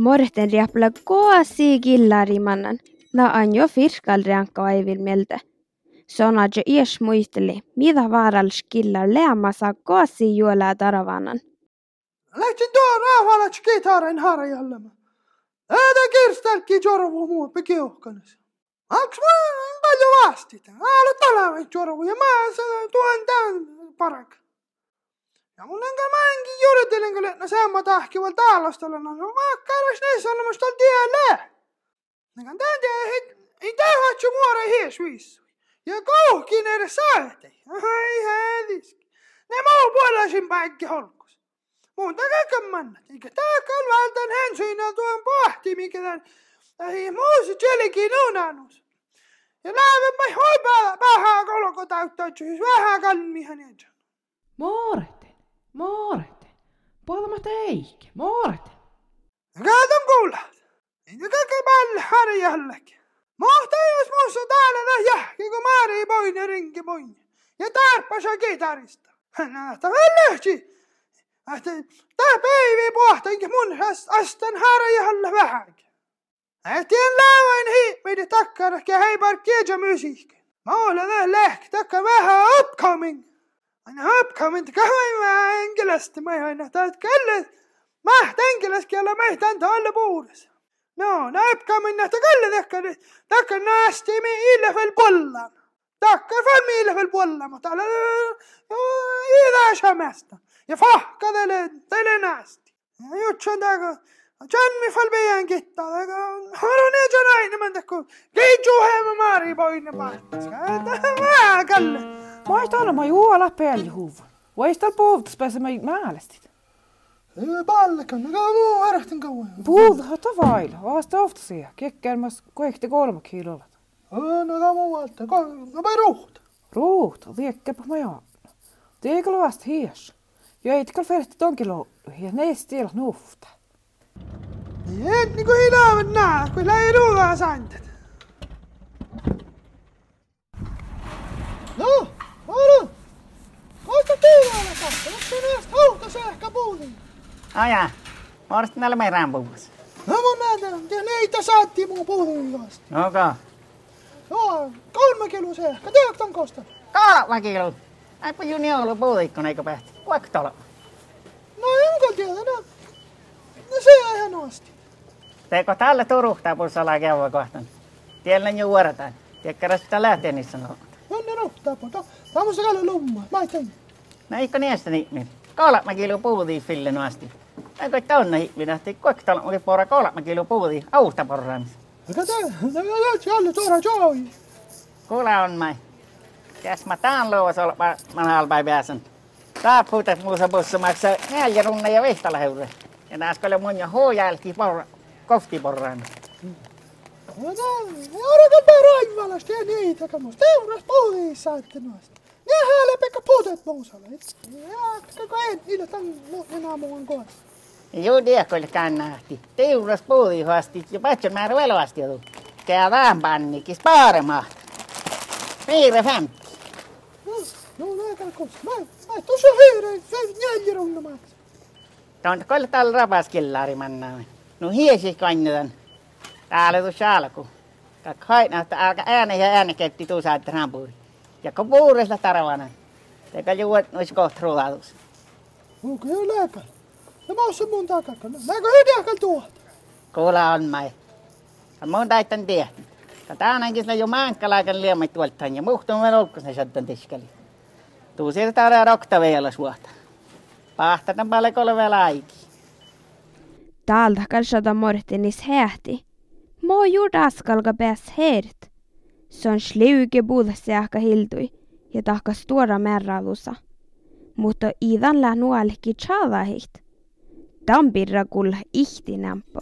Morten riapla koasi killarimannan. Na on jo firkal riankka vaivil mieltä. Sona jo ies muisteli, mitä vaarallis killar leamassa koasi juolaa taravanan. Lähtin tuo rahvalat kitarin harjallema. Äätä kirstelki jorvu muu pekiuhkanes. Aks mä en paljon vastita. Äällä talavet jorvu ja mä tuon tämän parak. Ja mun enkä määnkin juritelen, kun no semmo tahkival taalastalla. No mä käydäs niissä olemassa tuolla tielle. Nekan tän tiedä, ei tähän muore hies viissu. Ja kohkin edes saate. Ai hädiski. Ne muu puolaisin päikki holkus. Muun takaa mannat. Eikä takaa vältän hänsyinä tuon pohti, mikä tän. Ei muusi tjelikin unanus. Ja lähdemme hoipaa vähän kolko täyttää, vähän kannihan ensin. Maareten, puolumata eik, Maareten. Kaadam kuulad, nüüd kõige pall harja jällegi. Mohta jos muussa täällä nähjähki, kun maari poini ringi poini. Ja tarppasa kitarista. Nähtä vällähti. Tää päivi pohtanki mun astan harjalla vähänkin. Ähtien läven hiipmidi takkar, kehäi parkkiä musiikki. Mä olen lähti takka vähän upcoming. انا هبكى وانت كمان ما انجلست ما انا تتكلم ما تنجلس يلا ما تنتهي بورس no näebki minna ta küll tehke tehke naasti meile veel põlla tehke veel meile veel põlla ma talle edasimäest ja fahka teile teile naasti jutsun taga John mi fall bean gitta aga arvan et see naine mõnda kui keegi juhe ma maari poine paartas aga ta väga Maistan oma juola päljuv. Vaistan puhtas pääse meid määlestit. Pallekon, aga muu ärähtän kauan. Puhdata vail, aasta oftasia, kekkelmas kohti kolme kilolla. No aga muualta, no päin ruuht. Ruuht, liekkepa maja. Teekal vast hies. Ja itkal ferti tonkilo ja neist tiela nuufta. Nii, et nagu ei näe, kui lähe ruuga sandad. Mutta hauta sähkä puuliin. Aja, olet näillä meidän puhumassa. No mun näitä, ja neitä saatti mun puuliin vasta. Onko? Joo, kolme kilo sähkä, tiedätkö ton kostan? Kolme kilo. Aipa juni ollut puulikkona eikö pähti? Kuinka tuolla? No enkä tiedä, no. No se on ihan nosti. Teekö tällä turuhtaa pussalla käydä kohtaan? Tiellä jo vuoretaan. Tiedätkö sitä lähtee niissä sanoo. On ne ruhtaa po, tämä on se lumma, mä en No eikö niistä niin? Kolme kilo puulia fille asti. Eikö tonne hipvinähti? Kuinka tuolla oli pora kolme kilo puulia austa porraamissa? Eikä tää, no joo, alle tuoda jooi. Kuule on mai. Käs mä tään luovas olla mä halpai pääsen. Tää puhutat muussa bussa maksaa neljä runna ja vihtala heure. Ja nääs kyllä mun ja huojälki porra, kofti porraan. No tää, odotanpa raivalasta ja niitä kamos. Teuras puuliissa, että noista. Ja häällä pekka puutet muusalla. Ja koko en, niillä tän enää muun kohdassa. Joo, tiedätkö, kannahti. Teuras puulihoasti ja patson määrä veloasti jotu. Kää vähän pannikis paaremahti. Viire femti. No, nää kalle kohdassa. Mä, mä tuossa hiireen, se neljä runna maksaa. Tuon täällä rapaskillari mannaa. No hiesi kannetan. Täällä tuossa alku. Kak haina, että älkä ääne ja ääne ketti tuossa, että rampuuri. Ja kun puurisella tarvana. Teikä juot nois kohta ruoalus. Okei, okay, lääkäri. Ja mä oon se mun takakka. Näkö hydiäkäl tuolta? Kuule on mai. Ja mun taittan tehty. Tätä ainakin sillä jo maankalaikan liemmat tuoltaan ja muhtuun vielä olkko se sattan tiskeli. Tuu sieltä täällä rokta vielä suota. Pahtatan paljon kolme laiki. Täältä kalsada Mortenis hähti. Mo juurda askalga pääs hert. Se on sliuke puudessa hildui ja tahka stora määräalussa. Mutta idan lää nuolki tjadahit. Tampirra kulla ihti nämpo.